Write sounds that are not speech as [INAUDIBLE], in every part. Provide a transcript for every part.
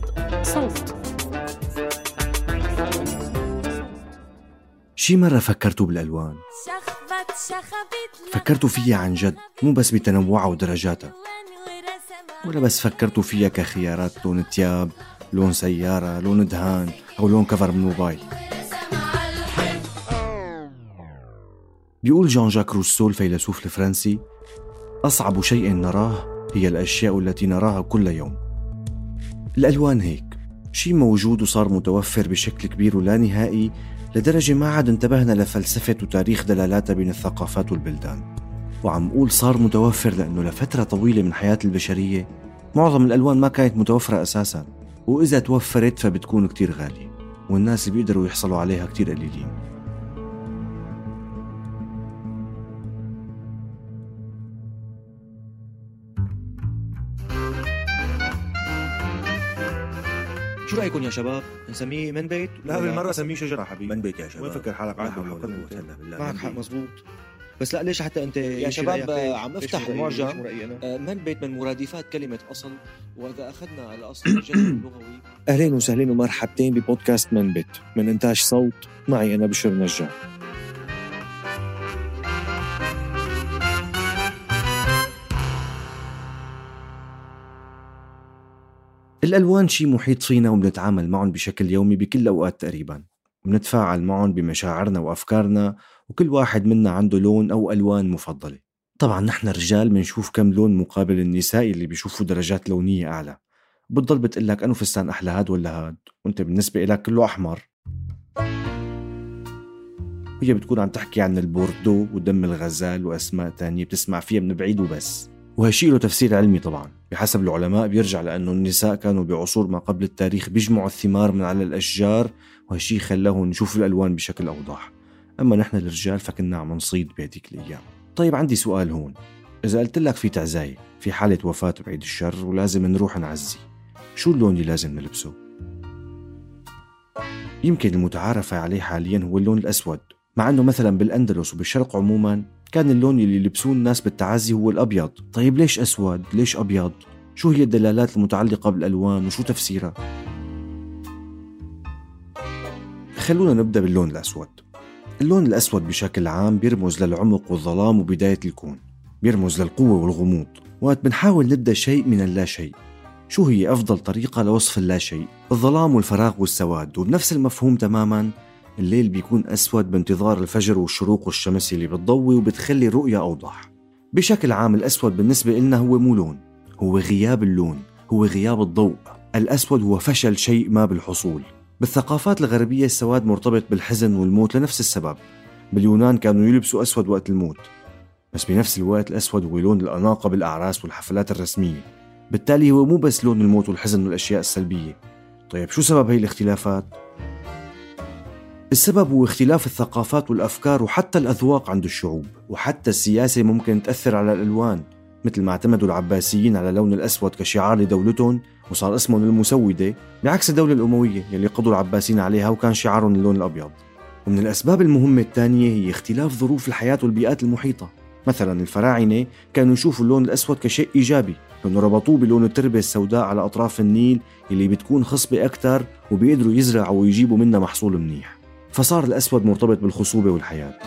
بودكاست صوت. شي مرة فكرتوا بالألوان؟ فكرتوا فيها عن جد مو بس بتنوعها ودرجاتها ولا بس فكرتوا فيها كخيارات لون تياب لون سيارة لون دهان أو لون كفر من موبايل. بيقول جان جاك روسو الفيلسوف الفرنسي أصعب شيء نراه هي الأشياء التي نراها كل يوم. الألوان هيك. شيء موجود وصار متوفر بشكل كبير ولا نهائي لدرجة ما عاد انتبهنا لفلسفة وتاريخ دلالاتها بين الثقافات والبلدان. وعم قول صار متوفر لأنه لفترة طويلة من حياة البشرية معظم الألوان ما كانت متوفرة أساسا. وإذا توفرت فبتكون كتير غالية والناس بيقدروا يحصلوا عليها كتير قليلين. شو رأيكم يا شباب؟ نسميه من بيت؟ لا بالمرة سميه شجرة حبيبي من بيت يا شباب وين فكر حالك حق والله مزبوط. هلا بالله معك حق. مزبوط بس لا ليش حتى أنت يا شباب عم أفتح؟ المعجم؟ آه، من بيت من مرادفات كلمة أصل وإذا أخذنا الأصل الجذر [COUGHS] اللغوي اهلين وسهلين ومرحبتين ببودكاست من بيت من إنتاج صوت معي أنا بشر نجار الألوان شي محيط فينا وبنتعامل معهم بشكل يومي بكل الأوقات تقريبا. بنتفاعل معهم بمشاعرنا وأفكارنا وكل واحد منا عنده لون أو ألوان مفضلة. طبعا نحن الرجال بنشوف كم لون مقابل النساء اللي بيشوفوا درجات لونية أعلى. بتضل بتقلك أنو فستان أحلى هاد ولا هاد؟ وأنت بالنسبة إلك كله أحمر. وهي بتكون عم تحكي عن البوردو ودم الغزال وأسماء تانية بتسمع فيها من بعيد وبس. وهالشي له تفسير علمي طبعا. بحسب العلماء بيرجع لأنه النساء كانوا بعصور ما قبل التاريخ بيجمعوا الثمار من على الأشجار وهالشي خلاهم نشوف الألوان بشكل أوضح. أما نحن الرجال فكنا عم نصيد بهديك الأيام. طيب عندي سؤال هون. إذا قلت لك في تعزاية في حالة وفاة بعيد الشر ولازم نروح نعزي شو اللون اللي لازم نلبسه؟ يمكن المتعارف عليه حاليا هو اللون الأسود مع أنه مثلا بالأندلس وبالشرق عموما كان اللون اللي يلبسوه الناس بالتعازي هو الأبيض طيب ليش أسود؟ ليش أبيض؟ شو هي الدلالات المتعلقة بالألوان وشو تفسيرها؟ خلونا نبدأ باللون الأسود اللون الأسود بشكل عام بيرمز للعمق والظلام وبداية الكون بيرمز للقوة والغموض وقت بنحاول نبدأ شيء من اللا شيء شو هي أفضل طريقة لوصف اللا شيء؟ الظلام والفراغ والسواد وبنفس المفهوم تماما الليل بيكون أسود بانتظار الفجر والشروق والشمس اللي بتضوي وبتخلي الرؤية أوضح. بشكل عام الأسود بالنسبة لنا هو مو لون هو غياب اللون هو غياب الضوء. الأسود هو فشل شيء ما بالحصول. بالثقافات الغربية السواد مرتبط بالحزن والموت لنفس السبب. باليونان كانوا يلبسوا أسود وقت الموت. بس بنفس الوقت الأسود هو لون الأناقة بالأعراس والحفلات الرسمية. بالتالي هو مو بس لون الموت والحزن والأشياء السلبية. طيب شو سبب هي الاختلافات؟ السبب هو اختلاف الثقافات والأفكار وحتى الأذواق عند الشعوب وحتى السياسة ممكن تأثر على الألوان مثل ما اعتمدوا العباسيين على اللون الأسود كشعار لدولتهم وصار اسمهم المسودة بعكس الدولة الأموية يلي قضوا العباسيين عليها وكان شعارهم اللون الأبيض. ومن الأسباب المهمة الثانية هي اختلاف ظروف الحياة والبيئات المحيطة. مثلا الفراعنة كانوا يشوفوا اللون الأسود كشيء إيجابي لأنه ربطوه بلون التربة السوداء على أطراف النيل اللي بتكون خصبة أكثر وبيقدروا يزرعوا ويجيبوا منها محصول منيح. فصار الأسود مرتبط بالخصوبة والحياة.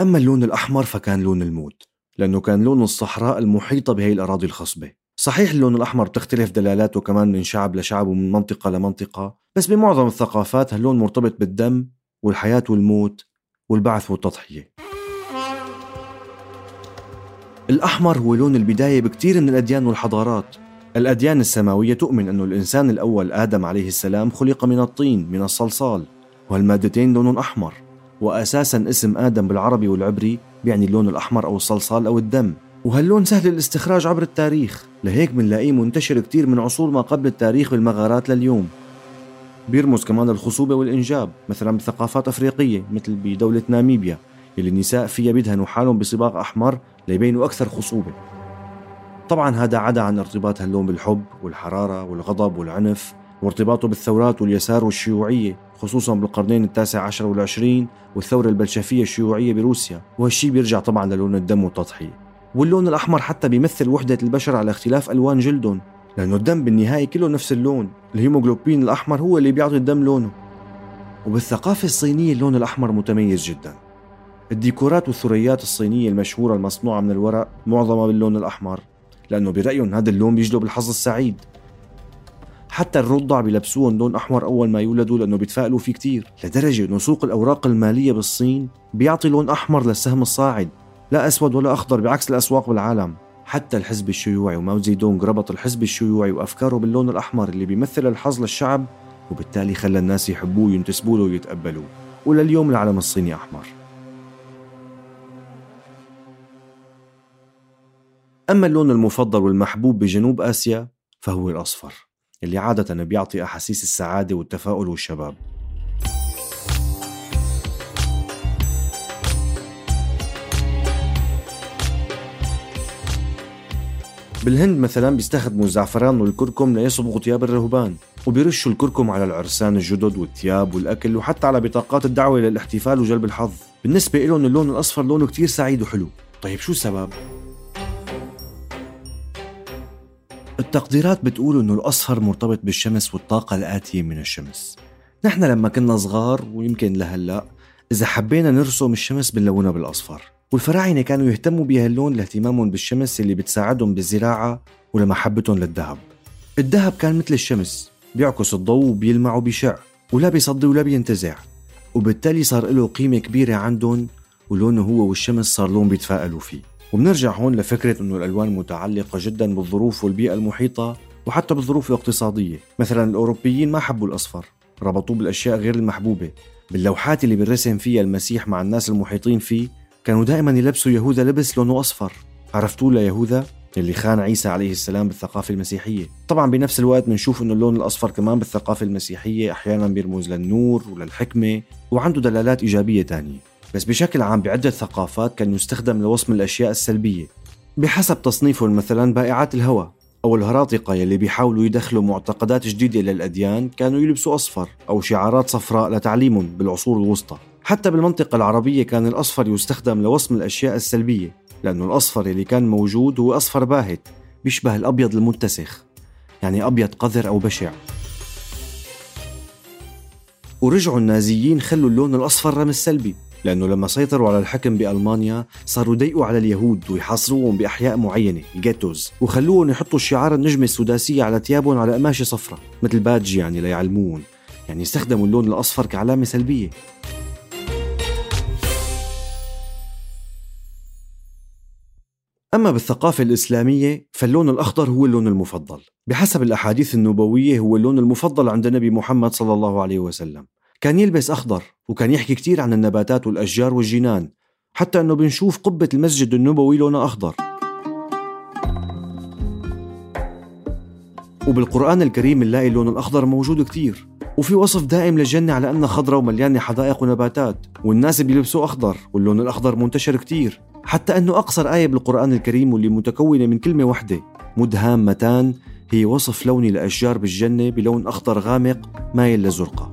أما اللون الأحمر فكان لون الموت لأنه كان لون الصحراء المحيطة بهي الأراضي الخصبة. صحيح اللون الأحمر بتختلف دلالاته كمان من شعب لشعب ومن منطقة لمنطقة بس بمعظم الثقافات هاللون مرتبط بالدم والحياة والموت والبعث والتضحية. الأحمر هو لون البداية بكتير من الأديان والحضارات. الأديان السماوية تؤمن أن الإنسان الأول آدم عليه السلام خلق من الطين من الصلصال وهالمادتين لون أحمر. وأساسا اسم آدم بالعربي والعبري بيعني اللون الأحمر أو الصلصال أو الدم. وهاللون سهل الاستخراج عبر التاريخ؟ لهيك بنلاقيه منتشر كتير من عصور ما قبل التاريخ بالمغارات لليوم. بيرمز كمان الخصوبة والإنجاب مثلا بثقافات أفريقية مثل بدولة ناميبيا. اللي النساء فيها بيدهنوا حالهم بصباغ أحمر ليبينوا أكثر خصوبة. طبعا هذا عدا عن ارتباط هاللون بالحب والحرارة والغضب والعنف وارتباطه بالثورات واليسار والشيوعية خصوصا بالقرنين التاسع عشر والعشرين والثورة البلشفية الشيوعية بروسيا. وهالشي بيرجع طبعا للون الدم والتضحية. واللون الأحمر حتى بيمثل وحدة البشر على اختلاف ألوان جلدهم لأنه الدم بالنهاية كله نفس اللون. الهيموغلوبين الأحمر هو اللي بيعطي الدم لونه. وبالثقافة الصينية اللون الأحمر متميز جدا. الديكورات والثريات الصينية المشهورة المصنوعة من الورق معظمها باللون الأحمر لأنه برأيهم هذا اللون بيجلب الحظ السعيد. حتى الرضع بيلبسوهم لون أحمر أول ما يولدوا لأنه بيتفائلوا فيه كتير. لدرجة أنه سوق الأوراق المالية بالصين بيعطي لون أحمر للسهم الصاعد لا أسود ولا أخضر بعكس الأسواق بالعالم. حتى الحزب الشيوعي وماو زيدونغ ربط الحزب الشيوعي وأفكاره باللون الأحمر اللي بيمثل الحظ للشعب وبالتالي خلى الناس يحبوه وينتسبوا له ويتقبلوه. ولليوم العلم الصيني أحمر. أما اللون المفضل والمحبوب بجنوب آسيا فهو الأصفر اللي عادة بيعطي أحاسيس السعادة والتفاؤل والشباب. بالهند مثلا بيستخدموا الزعفران والكركم ليصبغوا ثياب الرهبان وبيرشوا الكركم على العرسان الجدد والثياب والأكل وحتى على بطاقات الدعوة للاحتفال وجلب الحظ. بالنسبة لهم اللون الأصفر لونه كتير سعيد وحلو. طيب شو السبب؟ التقديرات بتقول إنه الاصفر مرتبط بالشمس والطاقة الآتية من الشمس. نحن لما كنا صغار ويمكن لهلأ إذا حبينا نرسم الشمس بنلونها بالأصفر. والفراعنة كانوا يهتموا بهاللون لاهتمامهم بالشمس اللي بتساعدهم بالزراعة ولمحبتهم للذهب. الذهب كان مثل الشمس بيعكس الضوء وبيلمع وبيشع ولا بيصدي ولا بينتزع. وبالتالي صار له قيمة كبيرة عندهم ولونه هو والشمس صار لون بيتفائلوا فيه. وبنرجع هون لفكرة أنه الألوان متعلقة جدا بالظروف والبيئة المحيطة وحتى بالظروف الاقتصادية. مثلا الأوروبيين ما حبوا الأصفر ربطوه بالأشياء غير المحبوبة. باللوحات اللي بنرسم فيها المسيح مع الناس المحيطين فيه كانوا دائما يلبسوا يهوذا لبس لونه أصفر. عرفتوا ليهوذا اللي خان عيسى عليه السلام بالثقافة المسيحية. طبعا بنفس الوقت بنشوف إنه اللون الأصفر كمان بالثقافة المسيحية أحيانا بيرمز للنور وللحكمة وعنده دلالات إيجابية تانية. بس بشكل عام بعدة ثقافات كان يستخدم لوصف الأشياء السلبية. بحسب تصنيفهم مثلا بائعات الهوى أو الهراطقة يلي بيحاولوا يدخلوا معتقدات جديدة للأديان كانوا يلبسوا أصفر أو شعارات صفراء لتعليمهم بالعصور الوسطى. حتى بالمنطقة العربية كان الأصفر يستخدم لوصم الأشياء السلبية لأنه الأصفر اللي كان موجود هو أصفر باهت بيشبه الأبيض المتسخ يعني أبيض قذر أو بشع. ورجعوا النازيين خلوا اللون الأصفر رمز سلبي. لأنه لما سيطروا على الحكم بألمانيا صاروا يضيقوا على اليهود ويحاصروهم بأحياء معينة ال ghettos. وخلوهم يحطوا شعار النجمة السداسية على ثيابهم على قماشة صفراء مثل badge يعني ليعلموهم يعني استخدموا اللون الأصفر كعلامة سلبية. أما بالثقافة الإسلامية فاللون الأخضر هو اللون المفضل. بحسب الأحاديث النبوية هو اللون المفضل عند النبي محمد صلى الله عليه وسلم. كان يلبس أخضر وكان يحكي كتير عن النباتات والأشجار والجنان حتى أنه بنشوف قبة المسجد النبوي لونها أخضر. وبالقرآن الكريم بنلاقي اللون الأخضر موجود كتير وفي وصف دائم للجنة على أنها خضراء ومليانة حدائق ونباتات والناس بيلبسوا أخضر واللون الأخضر منتشر كتير حتى أنه أقصر آية بالقرآن الكريم واللي متكونة من كلمة واحدة مدهامتان هي وصف لوني لأشجار بالجنة بلون أخضر غامق مايل لزرقة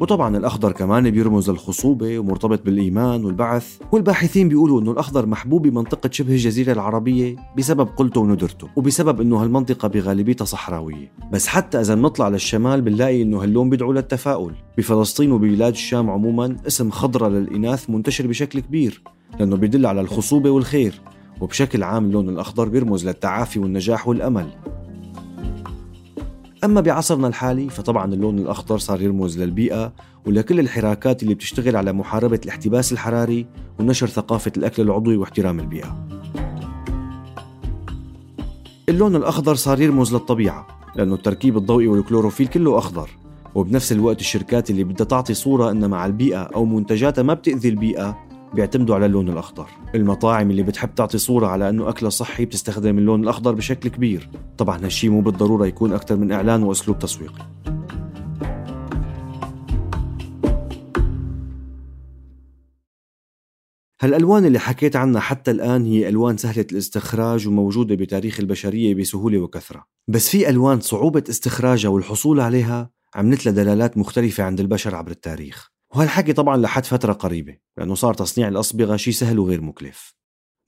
وطبعا الأخضر كمان بيرمز للخصوبة ومرتبط بالإيمان والبعث والباحثين بيقولوا أنه الأخضر محبوب بمنطقة شبه الجزيرة العربية بسبب قلته وندرته وبسبب أنه هالمنطقة بغالبيتها صحراوية. بس حتى إذا بنطلع للشمال بنلاقي أنه هاللون بيدعو للتفاؤل. بفلسطين وببلاد الشام عموما اسم خضرة للإناث منتشر بشكل كبير لأنه بيدل على الخصوبة والخير وبشكل عام اللون الأخضر بيرمز للتعافي والنجاح والأمل. أما بعصرنا الحالي فطبعا اللون الأخضر صار يرمز للبيئة ولكل الحراكات اللي بتشتغل على محاربة الاحتباس الحراري ونشر ثقافة الأكل العضوي واحترام البيئة. اللون الأخضر صار يرمز للطبيعة لأنه التركيب الضوئي والكلوروفيل كله أخضر وبنفس الوقت الشركات اللي بدها تعطي صورة أن مع البيئة أو منتجاتها ما بتأذي البيئة بيعتمدوا على اللون الأخضر. المطاعم اللي بتحب تعطي صورة على أنه أكلها صحي بتستخدم اللون الأخضر بشكل كبير. طبعا هالشي مو بالضرورة يكون أكثر من إعلان وأسلوب تسويقي. هالألوان اللي حكيت عنها حتى الآن هي ألوان سهلة الاستخراج وموجودة بتاريخ البشرية بسهولة وكثرة. بس في ألوان صعوبة استخراجها والحصول عليها عملت لها دلالات مختلفة عند البشر عبر التاريخ. وهالحكي طبعا لحد فترة قريبة لأنه صار تصنيع الأصبغة شيء سهل وغير مكلف.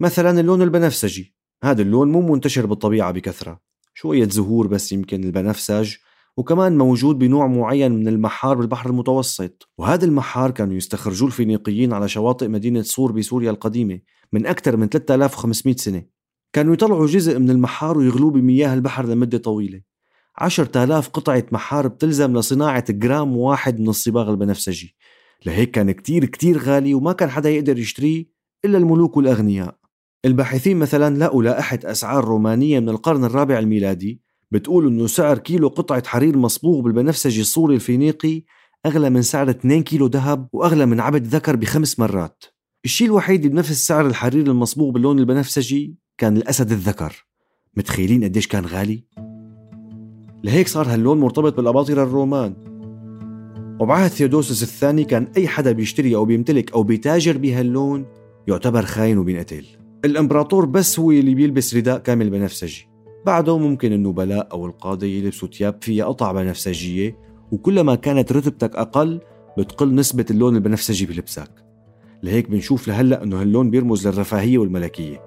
مثلا اللون البنفسجي. هذا اللون مو منتشر بالطبيعة بكثرة. شوية زهور بس يمكن البنفسج وكمان موجود بنوع معين من المحار بالبحر المتوسط. وهذا المحار كانوا يستخرجوه الفينيقيين على شواطئ مدينة صور بسوريا القديمة من أكثر من 3500 سنة. كانوا يطلعوا جزء من المحار ويغلوه بمياه البحر لمدة طويلة. 10000 قطعة محار بتلزم لصناعة جرام واحد من الصباغ البنفسجي. لهيك كان كتير كتير غالي وما كان حدا يقدر يشتريه إلا الملوك والأغنياء. الباحثين مثلا لقوا لائحة أسعار رومانية من القرن الرابع الميلادي بتقول إنه سعر كيلو قطعة حرير مصبوغ بالبنفسجي الصوري الفينيقي أغلى من سعر 2 كيلو ذهب وأغلى من عبد ذكر بخمس مرات. الشيء الوحيد اللي بنفس سعر الحرير المصبوغ باللون البنفسجي كان الأسد الذكر. متخيلين قديش كان غالي؟ لهيك صار هاللون مرتبط بالأباطرة الرومان. وبعهد ثيودوسوس الثاني كان أي حدا بيشتري أو بيمتلك أو بيتاجر بهاللون يعتبر خاين وبينقتل الإمبراطور بس هو اللي بيلبس رداء كامل بنفسجي. بعده ممكن النبلاء أو القادة يلبسوا ثياب فيها قطع بنفسجية وكلما كانت رتبتك أقل بتقل نسبة اللون البنفسجي بلبسك لهيك بنشوف لهلأ أنه هاللون بيرمز للرفاهية والملكية.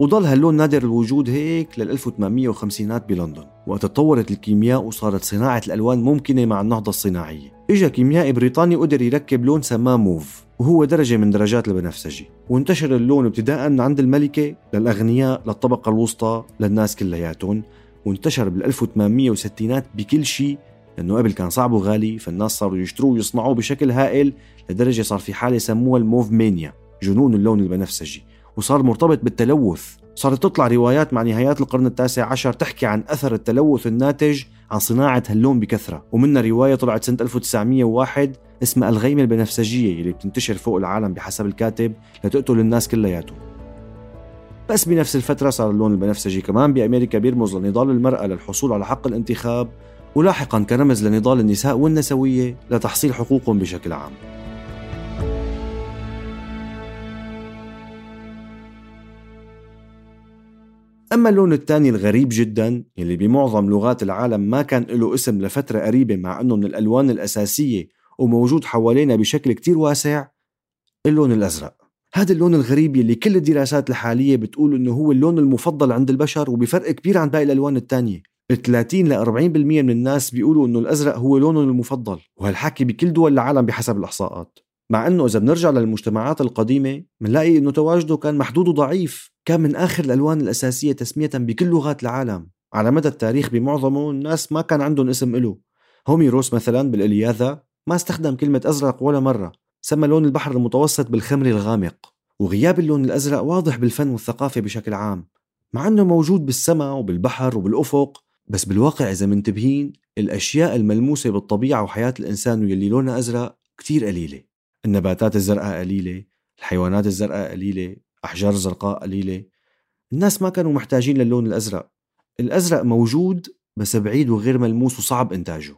وضل هاللون نادر الوجود هيك لل 1850 بلندن. وقت تطورت الكيمياء وصارت صناعة الألوان ممكنة مع النهضة الصناعية. إجا كيميائي بريطاني قدر يركب لون سماه موف وهو درجة من درجات البنفسجي. وانتشر اللون ابتداء من عند الملكة للأغنياء للطبقة الوسطى للناس كلياتهم. وانتشر بال 1860 بكل شيء لأنه قبل كان صعب وغالي فالناس صاروا يشتروه ويصنعوه بشكل هائل لدرجة صار في حالة سموها الموف مانيا جنون اللون البنفسجي. وصار مرتبط بالتلوث. صارت تطلع روايات مع نهايات القرن التاسع عشر تحكي عن أثر التلوث الناتج عن صناعة هاللون بكثرة. ومنها رواية طلعت سنة 1901 اسمها الغيمة البنفسجية اللي بتنتشر فوق العالم بحسب الكاتب لتقتل الناس كلياتهم. بس بنفس الفترة صار اللون البنفسجي كمان بأمريكا بيرمز لنضال المرأة للحصول على حق الانتخاب ولاحقا كرمز لنضال النساء والنسوية لتحصيل حقوقهم بشكل عام. أما اللون الثاني الغريب جدا اللي بمعظم لغات العالم ما كان له اسم لفترة قريبة مع أنه من الألوان الأساسية وموجود حوالينا بشكل كتير واسع اللون الأزرق. هذا اللون الغريب اللي كل الدراسات الحالية بتقول أنه هو اللون المفضل عند البشر وبفرق كبير عن باقي الألوان الثانية. 30 ل 40% من الناس بيقولوا إنه الأزرق هو لونهم المفضل وهالحكي بكل دول العالم بحسب الإحصاءات. مع إنه إذا بنرجع للمجتمعات القديمة بنلاقي إنه تواجده كان محدود وضعيف كان من آخر الألوان الأساسية تسمية بكل لغات العالم. على مدى التاريخ بمعظمه الناس ما كان عندهم اسم إله. هوميروس مثلا بالإلياذة ما استخدم كلمة أزرق ولا مرة. سمى لون البحر المتوسط بالخمر الغامق. وغياب اللون الأزرق واضح بالفن والثقافة بشكل عام. مع أنه موجود بالسماء وبالبحر وبالأفق بس بالواقع إذا منتبهين الأشياء الملموسة بالطبيعة وحياة الإنسان واللي لونها أزرق كتير قليلة. النباتات الزرقاء قليلة الحيوانات الزرقاء قليلة أحجار زرقاء قليلة. الناس ما كانوا محتاجين للون الأزرق. الأزرق موجود بس بعيد وغير ملموس وصعب إنتاجه.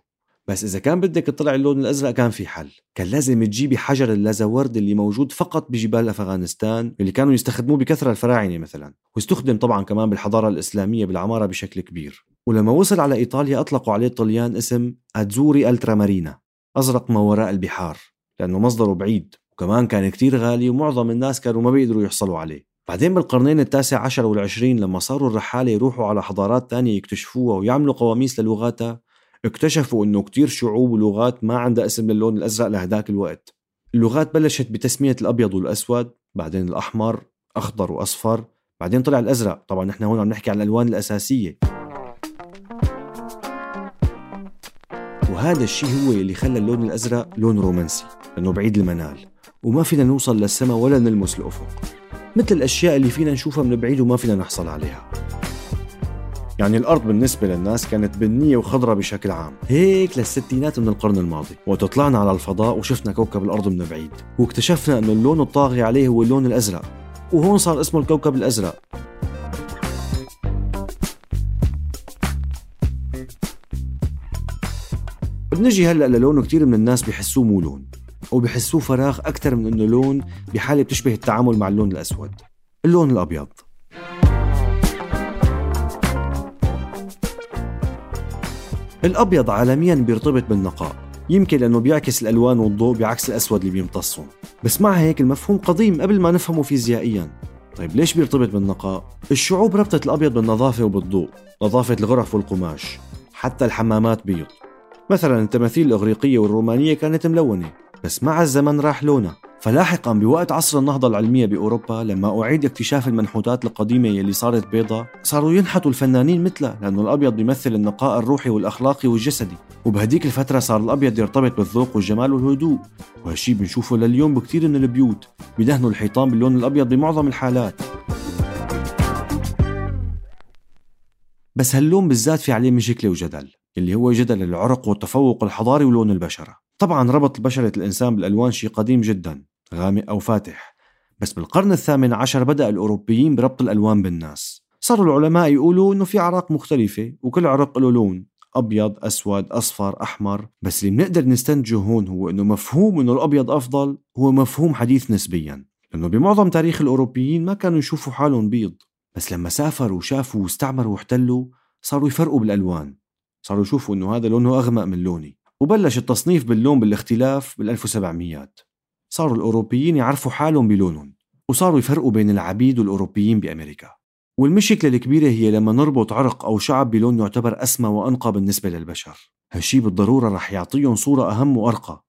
بس إذا كان بدك تطلع اللون الأزرق كان في حل. كان لازم تجيبي حجر اللازورد اللي موجود فقط بجبال أفغانستان اللي كانوا يستخدموه بكثرة الفراعنة مثلا. واستخدم طبعا كمان بالحضارة الإسلامية بالعمارة بشكل كبير. ولما وصل على إيطاليا أطلقوا عليه الطليان اسم أتزوري ألترامارينا أزرق ما وراء البحار. لأنه مصدره بعيد وكمان كان كتير غالي ومعظم الناس كانوا ما بيقدروا يحصلوا عليه. بعدين بالقرنين التاسع عشر والعشرين لما صاروا الرحالة يروحوا على حضارات تانية يكتشفوها ويعملوا قواميس للغاتها اكتشفوا إنه كتير شعوب ولغات ما عندها اسم للون الأزرق لهداك الوقت. اللغات بلشت بتسمية الأبيض والأسود بعدين الأحمر أخضر وأصفر بعدين طلع الأزرق. طبعا نحن هون عم نحكي عن الألوان الأساسية. وهذا الشيء هو اللي خلى اللون الأزرق لون رومانسي. لأنه بعيد المنال وما فينا نوصل للسماء ولا نلمس الأفق. مثل الأشياء اللي فينا نشوفها من بعيد وما فينا نحصل عليها. يعني الأرض بالنسبة للناس كانت بنية وخضراء بشكل عام هيك للستينات من القرن الماضي. وقت طلعنا على الفضاء وشفنا كوكب الأرض من بعيد واكتشفنا أنه اللون الطاغي عليه هو اللون الأزرق. وهون صار اسمه الكوكب الأزرق. بنجي هلأ للون كثير من الناس بحسوه مو لون. وبحسوه فراغ أكثر من إنه لون بحالة بتشبه التعامل مع اللون الأسود. اللون الأبيض. الأبيض عالميا بيرتبط بالنقاء. يمكن لأنه بيعكس الألوان والضوء بعكس الأسود اللي بيمتصهم. بس مع هيك المفهوم قديم قبل ما نفهمه فيزيائيا. طيب ليش بيرتبط بالنقاء؟ الشعوب ربطت الأبيض بالنظافة وبالضوء نظافة الغرف والقماش حتى الحمامات بيض. مثلا التماثيل الإغريقية والرومانية كانت ملونة. بس مع الزمن راح لونها فلاحقا بوقت عصر النهضة العلمية بأوروبا لما أعيد اكتشاف المنحوتات القديمة يلي صارت بيضة صاروا ينحتوا الفنانين مثلها لأنه الأبيض بيمثل النقاء الروحي والأخلاقي والجسدي. وبهديك الفترة صار الأبيض يرتبط بالذوق والجمال والهدوء. وهالشي بنشوفه لليوم بكتير من البيوت بدهنوا الحيطان باللون الأبيض بمعظم الحالات. بس هاللون بالذات في عليه مشكلة وجدل اللي هو جدل العرق والتفوق الحضاري ولون البشرة. طبعا ربط بشرة الإنسان بالألوان شيء قديم جدا غامق أو فاتح. بس بالقرن الثامن عشر بدأ الأوروبيين بربط الألوان بالناس. صاروا العلماء يقولوا إنه في أعراق مختلفة وكل عرق له لون أبيض أسود أصفر أحمر. بس اللي بنقدر نستنتجه هون هو إنه مفهوم إنه الأبيض أفضل هو مفهوم حديث نسبيا. لأنه بمعظم تاريخ الأوروبيين ما كانوا يشوفوا حالهم بيض. بس لما سافروا وشافوا واستعمروا واحتلوا صاروا يفرقوا بالألوان. صاروا يشوفوا إنه هذا لونه أغمق من لوني. وبلش التصنيف باللون بالاختلاف بال 1700 صاروا الأوروبيين يعرفوا حالهم بلونهم وصاروا يفرقوا بين العبيد والأوروبيين بأمريكا. والمشكلة الكبيرة هي لما نربط عرق أو شعب بلون يعتبر أسمى وأنقى بالنسبة للبشر. هالشي بالضرورة رح يعطيهم صورة أهم وأرقى.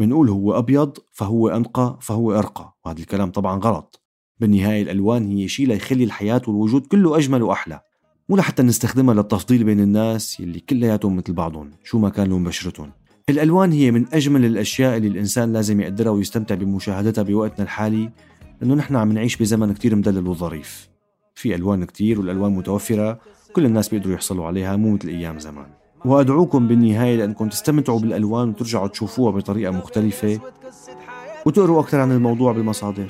منقول هو أبيض فهو أنقى فهو أرقى. وهذا الكلام طبعا غلط. بالنهاية الألوان هي شيء ليخلي الحياة والوجود كله أجمل وأحلى. مو لحتى نستخدمها للتفضيل بين الناس يلي كلياتهم مثل بعضهم. شو ما كان لون بشرتهم. الألوان هي من أجمل الأشياء اللي الإنسان لازم يقدرها ويستمتع بمشاهدتها بوقتنا الحالي لأنه نحن عم نعيش بزمن كتير مدلل وظريف. في ألوان كتير والألوان متوفرة كل الناس بيقدروا يحصلوا عليها مو مثل أيام زمان. وأدعوكم بالنهاية لأنكم تستمتعوا بالألوان وترجعوا تشوفوها بطريقة مختلفة وتقروا أكثر عن الموضوع بالمصادر.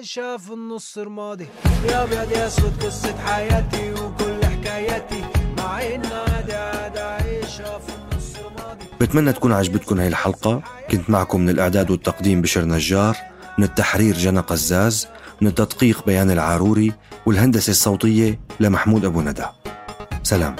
عايشة في النص رمادي يا ابيض يا أسود قصة حياتي وكل حكاياتي. مع إن عادي عادي عايشة في النص رمادي بتمنى تكون عجبتكم هاي الحلقة. كنت معكم من الإعداد والتقديم بشر نجار من التحرير جنى قزاز من التدقيق بيان العاروري والهندسة الصوتية لمحمود أبو ندى. سلام.